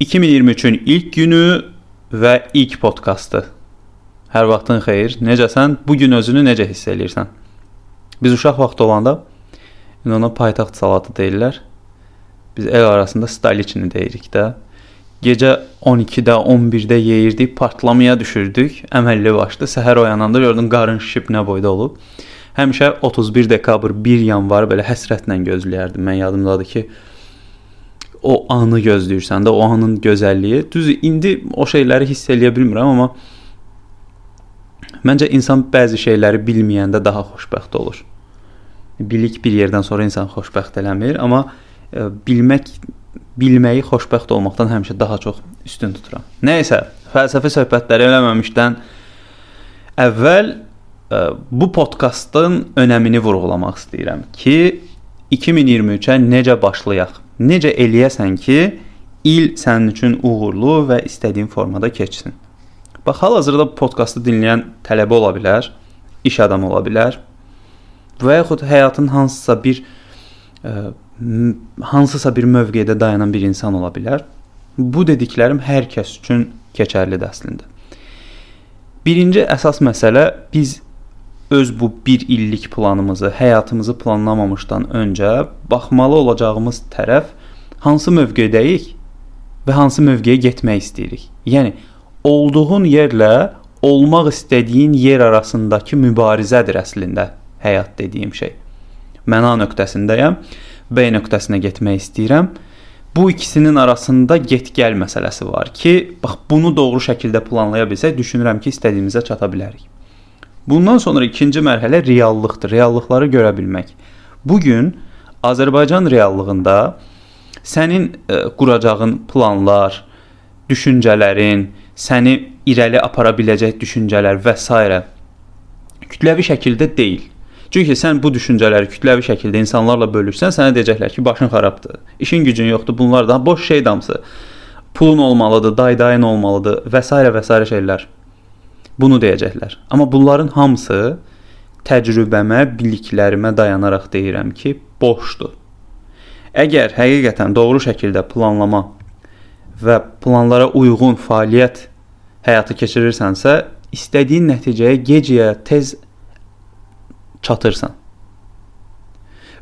2023-ün ilk günü və ilk podkastı. Hər vaxtın xeyir. Necəsən? Bu gün özünü necə hiss eləyirsən? Biz uşaq vaxtı olanda ona paytaxt salatı deyirlər. Biz ev arasında stoliçini deyirik də. Gecə 12-də, 11-də yeyirdik, partlamaya düşürdük. Əməlli başlı səhər oyananda gördün qarın şişib nə boyda olub. Həmişə 31 dekabr, 1 yanvar belə həsrətlə gözləyərdim. Mən yadımdadır ki, o anı gözləyirsən də, o anın gözəlliyi. Düz indi o şeyləri hiss eləyə bilmirəm, amma məncə insan bəzi şeyləri bilməyəndə daha xoşbəxt olur. Bilik bir yerdən sonra insan xoşbəxt eləmir, amma e, bilmək bilməyi xoşbəxt olmaqdan həmişə daha çox üstün tuturam. Nəysə, fəlsəfi söhbətləri eləməmişdən əvvəl ə, e, bu podkastın önəmini vurğulamaq istəyirəm ki, 2023-ə necə başlayaq? Necə eləyəsən ki, il sənin üçün uğurlu və istədiyin formada keçsin. Bax, hal-hazırda bu podkastı dinləyən tələbə ola bilər, iş adamı ola bilər və yaxud həyatın hansısa bir ə, e, hansısa bir mövqedə dayanan bir insan ola bilər. Bu dediklərim hər kəs üçün keçərlidir əslində. Birinci əsas məsələ biz öz bu 1 illik planımızı, həyatımızı planlamamışdan öncə baxmalı olacağımız tərəf hansı mövqedəyik və hansı mövqeyə getmək istəyirik. Yəni olduğun yerlə olmaq istədiyin yer arasındakı mübarizədir əslində həyat dediyim şey. Mən A nöqtəsindəyəm, B nöqtəsinə getmək istəyirəm. Bu ikisinin arasında get-gəl məsələsi var ki, bax bunu doğru şəkildə planlaya bilsək, düşünürəm ki, istədiyimizə çata bilərik. Bundan sonra ikinci mərhələ reallıqdır. Reallıqları görə bilmək. Bu gün Azərbaycan reallığında sənin ə, e, quracağın planlar, düşüncələrin, səni irəli apara biləcək düşüncələr və s. kütləvi şəkildə deyil. Çünki sən bu düşüncələri kütləvi şəkildə insanlarla bölürsən, sənə deyəcəklər ki, başın xarabdır. İşin gücün yoxdur. Bunlar da boş şey damsı. Pulun olmalıdır, daydayın olmalıdır və s. və s. şeylər. Bunu deyəcəklər. Amma bunların hamısı təcrübəmə, biliklərimə dayanaraq deyirəm ki, boşdur. Əgər həqiqətən doğru şəkildə planlama və planlara uyğun fəaliyyət həyata keçirirsənsə, istədiyin nəticəyə gec ya tez çatırsan.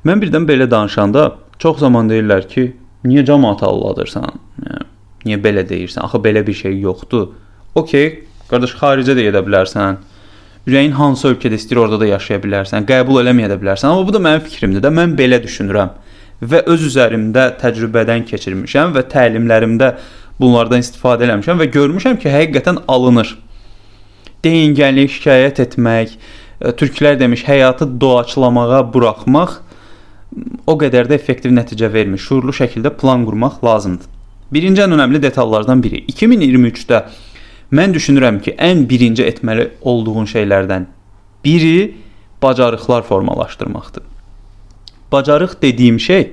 Mən birdən belə danışanda çox zaman deyirlər ki, niyə cəmaatı alladırsan? Niyə belə deyirsən? Axı belə bir şey yoxdur. Okay, Qardaş, xaricə də gedə bilərsən. Ürəyin hansı ölkədə istəyir, orada da yaşaya bilərsən. Qəbul eləməyə də bilərsən. Amma bu da mənim fikrimdir də. Mən belə düşünürəm və öz üzərimdə təcrübədən keçirmişəm və təlimlərimdə bunlardan istifadə eləmişəm və görmüşəm ki, həqiqətən alınır. Deyingənlik, şikayət etmək, e, türklər demiş, həyatı doğaçlamağa buraxmaq o qədər də effektiv nəticə vermir. Şuurlu şəkildə plan qurmaq lazımdır. Birinci ən önəmli detallardan biri 2023-də Mən düşünürəm ki, ən birinci etməli olduğun şeylərdən biri bacarıqlar formalaşdırmaqdır. Bacarıq dediyim şey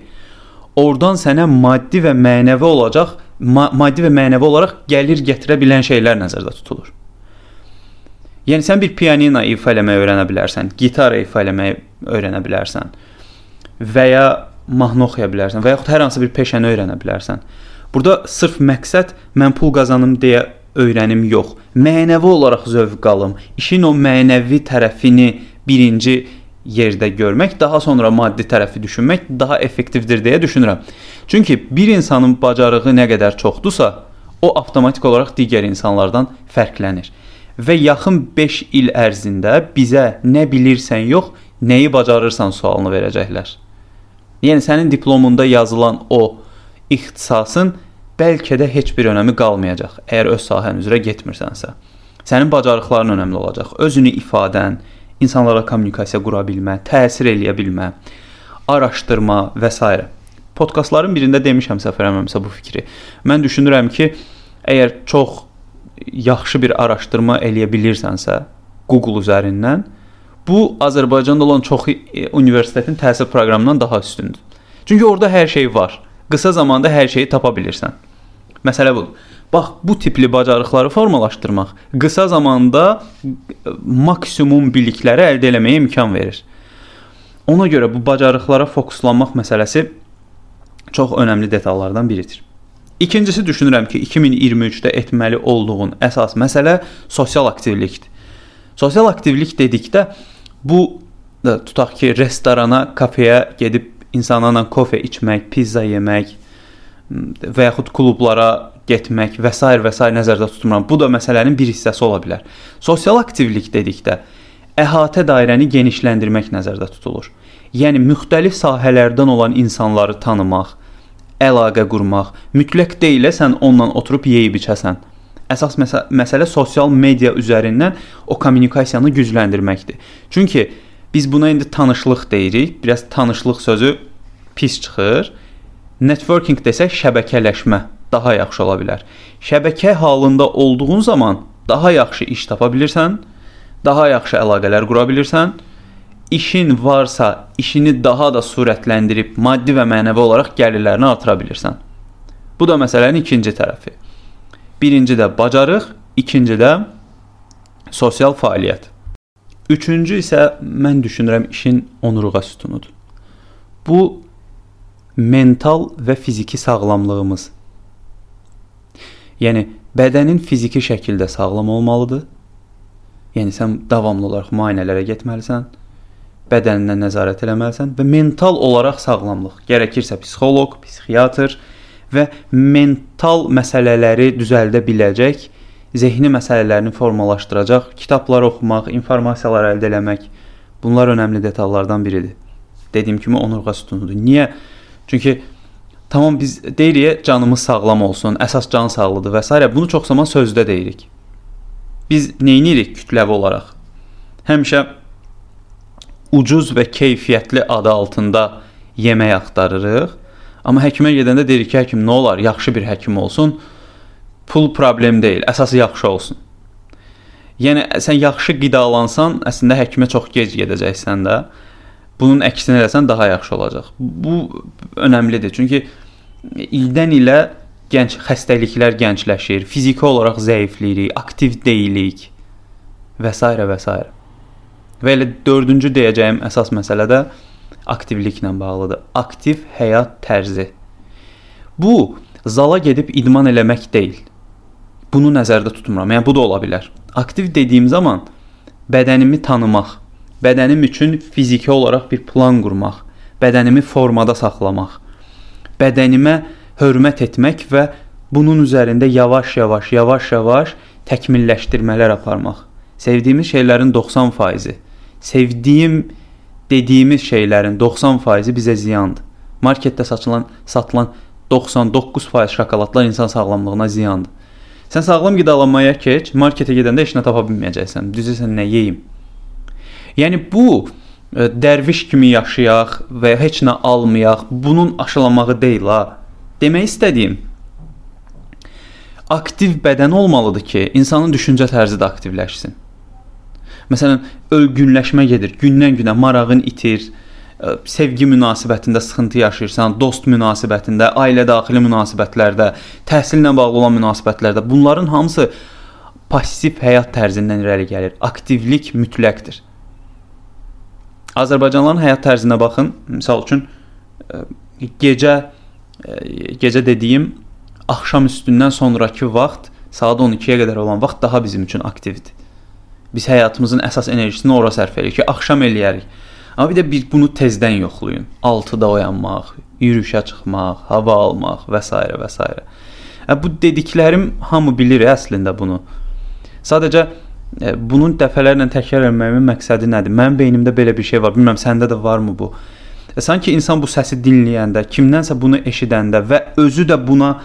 oradan sənə maddi və mənəvi olacaq, ma maddi və mənəvi olaraq gəlir gətirə bilən şeylər nəzərdə tutulur. Yəni sən bir pianino ifa eləməyi öyrənə bilərsən, gitar ifa eləməyi öyrənə bilərsən və ya mahnı oxuya bilərsən və yaxud hər hansı bir peşəni öyrənə bilərsən. Burada sırf məqsəd mən pul qazanım deyə öyrənim yox. Mənəvi olaraq zövq alım. İşin o mənəvi tərəfini birinci yerdə görmək, daha sonra maddi tərəfi düşünmək daha effektivdir deyə düşünürəm. Çünki bir insanın bacarığı nə qədər çoxdursa, o avtomatik olaraq digər insanlardan fərqlənir. Və yaxın 5 il ərzində bizə nə bilirsən yox, nəyi bacarırsan sualını verəcəklər. Yəni sənin diplomunda yazılan o ixtisasın bəlkə də heç bir önəmi qalmayacaq əgər öz sahən üzrə getmirsənsə. Sənin bacarıqların önəmli olacaq. Özünü ifadən, insanlara kommunikasiya qura bilmə, təsir eləyə bilmə, araşdırma və s. Podkastların birində demişəm səfərəməmsə bu fikri. Mən düşünürəm ki, əgər çox yaxşı bir araşdırma eləyə bilirsənsə Google üzərindən, bu Azərbaycanda olan çox universitetin təhsil proqramından daha üstündür. Çünki orada hər şey var. Qısa zamanda hər şeyi tapa bilirsən. Məsələ budur. Bax, bu tipli bacarıqları formalaşdırmaq qısa zamanda maksimum bilikləri əldə etməyə imkan verir. Ona görə bu bacarıqlara fokuslanmaq məsələsi çox önəmli detallardan biridir. İkincisi düşünürəm ki, 2023-də etməli olduğun əsas məsələ sosial aktivlikdir. Sosial aktivlik dedikdə bu tutaq ki, restorana, kafeyə gedib insanlarla kofe içmək, pizza yemək və yaxud klublara getmək və s. və s. nəzərdə tutmuram. Bu da məsələnin bir hissəsi ola bilər. Sosial aktivlik dedikdə əhatə dairəni genişləndirmək nəzərdə tutulur. Yəni müxtəlif sahələrdən olan insanları tanımaq, əlaqə qurmaq, mütləq deyilə sən onunla oturub yeyib içəsən. Əsas məsə məsələ sosial media üzərindən o kommunikasiyanı gücləndirməkdir. Çünki biz buna indi tanışlıq deyirik. Biraz tanışlıq sözü pis çıxır. Networking desək şəbəkələşmə daha yaxşı ola bilər. Şəbəkə halında olduğun zaman daha yaxşı iş tapa bilirsən, daha yaxşı əlaqələr qura bilirsən işin varsa, işini daha da sürətləndirib maddi və mənəvi olaraq gəlirlərini artıra bilirsən. Bu da məsələnin ikinci tərəfi. Birinci də bacarıq, ikinci də sosial fəaliyyət. Üçüncü isə mən düşünürəm işin onurğa sütunudur. Bu mental və fiziki sağlamlığımız. Yəni bədənin fiziki şəkildə sağlam olmalıdır. Yəni sən davamlı olaraq müayinələrə getməlisən bədəninə nəzarət eləməlisən və mental olaraq sağlamlıq, gərəkirsə psixoloq, psixiatr və mental məsələləri düzəldə biləcək, zehni məsələlərini formalaşdıracaq kitablar oxumaq, informasiyalar əldə etmək bunlar önəmli detallardan biridir. Dediyim kimi onurğa sütunudur. Niyə? Çünki tamam biz deyirik canımız sağlam olsun, əsas can sağlığıdır və s. bunu çox zaman sözdə deyirik. Biz nə edirik kütləvi olaraq? Həmişə ucuz və keyfiyyətli adı altında yemək axtarırıq. Amma həkimə gedəndə deyirik ki, həkim nə olar, yaxşı bir həkim olsun. Pul problem deyil, əsası yaxşı olsun. Yəni sən yaxşı qidalansan, əslində həkimə çox gec gedəcəksən də. Bunun əksinə eləsən daha yaxşı olacaq. Bu önəmlidir. Çünki ildən ilə gənc xəstəliklər gəncləşir, fiziki olaraq zəifləyirik, aktiv deyilik və s. və s. Və elə dördüncü deyəcəyim əsas məsələ də aktivliklə bağlıdır. Aktiv həyat tərzi. Bu zala gedib idman eləmək deyil. Bunu nəzərdə tutmuram. Yəni bu da ola bilər. Aktiv dediyim zaman bədənimi tanımaq, bədənim üçün fiziki olaraq bir plan qurmaq, bədənimi formada saxlamaq, bədənimə hörmət etmək və bunun üzərində yavaş-yavaş, yavaş-yavaş təkmilləşdirmələr aparmaq. Sevdiyimiz şeylərin 90%-i sevdiyim dediyimiz şeylərin 90%-i bizə ziyandır. Marketdə satılan satılan 99% şokoladlar insan sağlamlığına ziyandır. Sən sağlam qidalanmaya keç, marketə gedəndə heç nə tapa bilməyəcəksən. Düzü sən nə yeyim? Yəni bu e, dərviş kimi yaşayaq və heç nə almayaq, bunun aşılamağı deyil ha. Demək istədiyim aktiv bədən olmalıdır ki, insanın düşüncə tərzi də aktivləşsin. Məsələn, ölgünləşmə gedir. Gündən-günə marağın itir, e, sevgi münasibətində sıxıntı yaşayırsan, dost münasibətində, ailə daxili münasibətlərdə, təhsillə bağlı olan münasibətlərdə bunların hamısı passiv həyat tərzindən irəli gəlir. Aktivlik mütləqdir. Azərbaycanlıların həyat tərzinə baxın. Məsəl üçün e, gecə e, gecə dediyim axşam üstündən sonrakı vaxt saat 12-yə qədər olan vaxt daha bizim üçün aktivdir. Biz həyatımızın əsas enerjisini ora sərf edirik ki, axşam eləyərik. Amma bir də bir bunu tezdən yoxlayın. 6-da oyanmaq, yürüyüşə çıxmaq, hava almaq və s. və s. Ə, bu dediklərim hamı bilir əslində bunu. Sadəcə bunun dəfələrlə təkrar etməyimin məqsədi nədir? Mənim beynimdə belə bir şey var. Bilmirəm səndə də varmı bu? Ə, sanki insan bu səsi dinləyəndə, kimdənsə bunu eşidəndə və özü də buna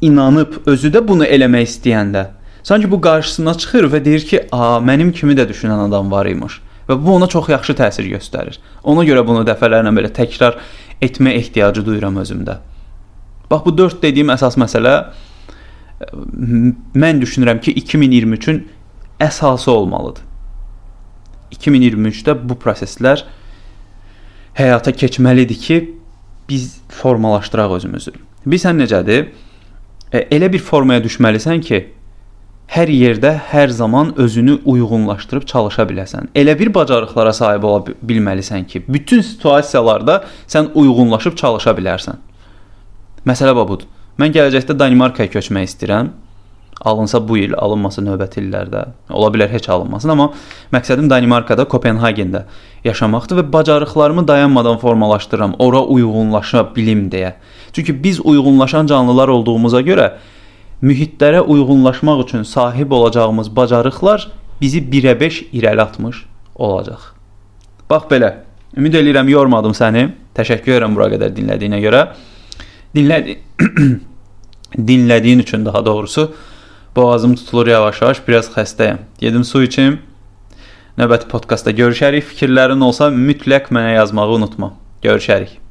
inanıb, özü də bunu eləmək istəyəndə Sanki bu qarşısına çıxır və deyir ki, "A, mənim kimi də düşünən adam var imiş." Və bu ona çox yaxşı təsir göstərir. Ona görə bunu dəfələrlə belə təkrar etmə ehtiyacı duyuram özümdə. Bax bu 4 dediyim əsas məsələ mən düşünürəm ki, 2023-ün əsası olmalıdır. 2023-də bu proseslər həyata keçməlidir ki, biz formalaşdıraq özümüzü. Bilirsən necədir? E, elə bir formaya düşməlisən ki, hər yerdə hər zaman özünü uyğunlaşdırıb çalışa biləsən. Elə bir bacarıqlara sahib ola bilməlisən ki, bütün situasiyalarda sən uyğunlaşıb çalışa bilərsən. Məsələ budur. Mən gələcəkdə Danimarkaya köçmək istəyirəm. Alınsa bu il, alınmasa növbəti illərdə. Ola bilər heç alınmasın, amma məqsədim Danimarkada, Kopenhagendə yaşamaqdır və bacarıqlarımı dayanmadan formalaşdırıram, ora uyğunlaşa bilim deyə. Çünki biz uyğunlaşan canlılar olduğumuza görə mühitlərə uyğunlaşmaq üçün sahib olacağımız bacarıqlar bizi 1-ə 5 irəli atmış olacaq. Bax belə. Ümid eləyirəm yormadım səni. Təşəkkür edirəm bura qədər dinlədiyinə görə. Dinlədi dinlədiyin üçün daha doğrusu boğazım tutulur yavaş-yavaş, biraz xəstəyəm. Gedim su içim. Növbəti podkastda görüşərik. Fikirlərin olsa mütləq mənə yazmağı unutma. Görüşərik.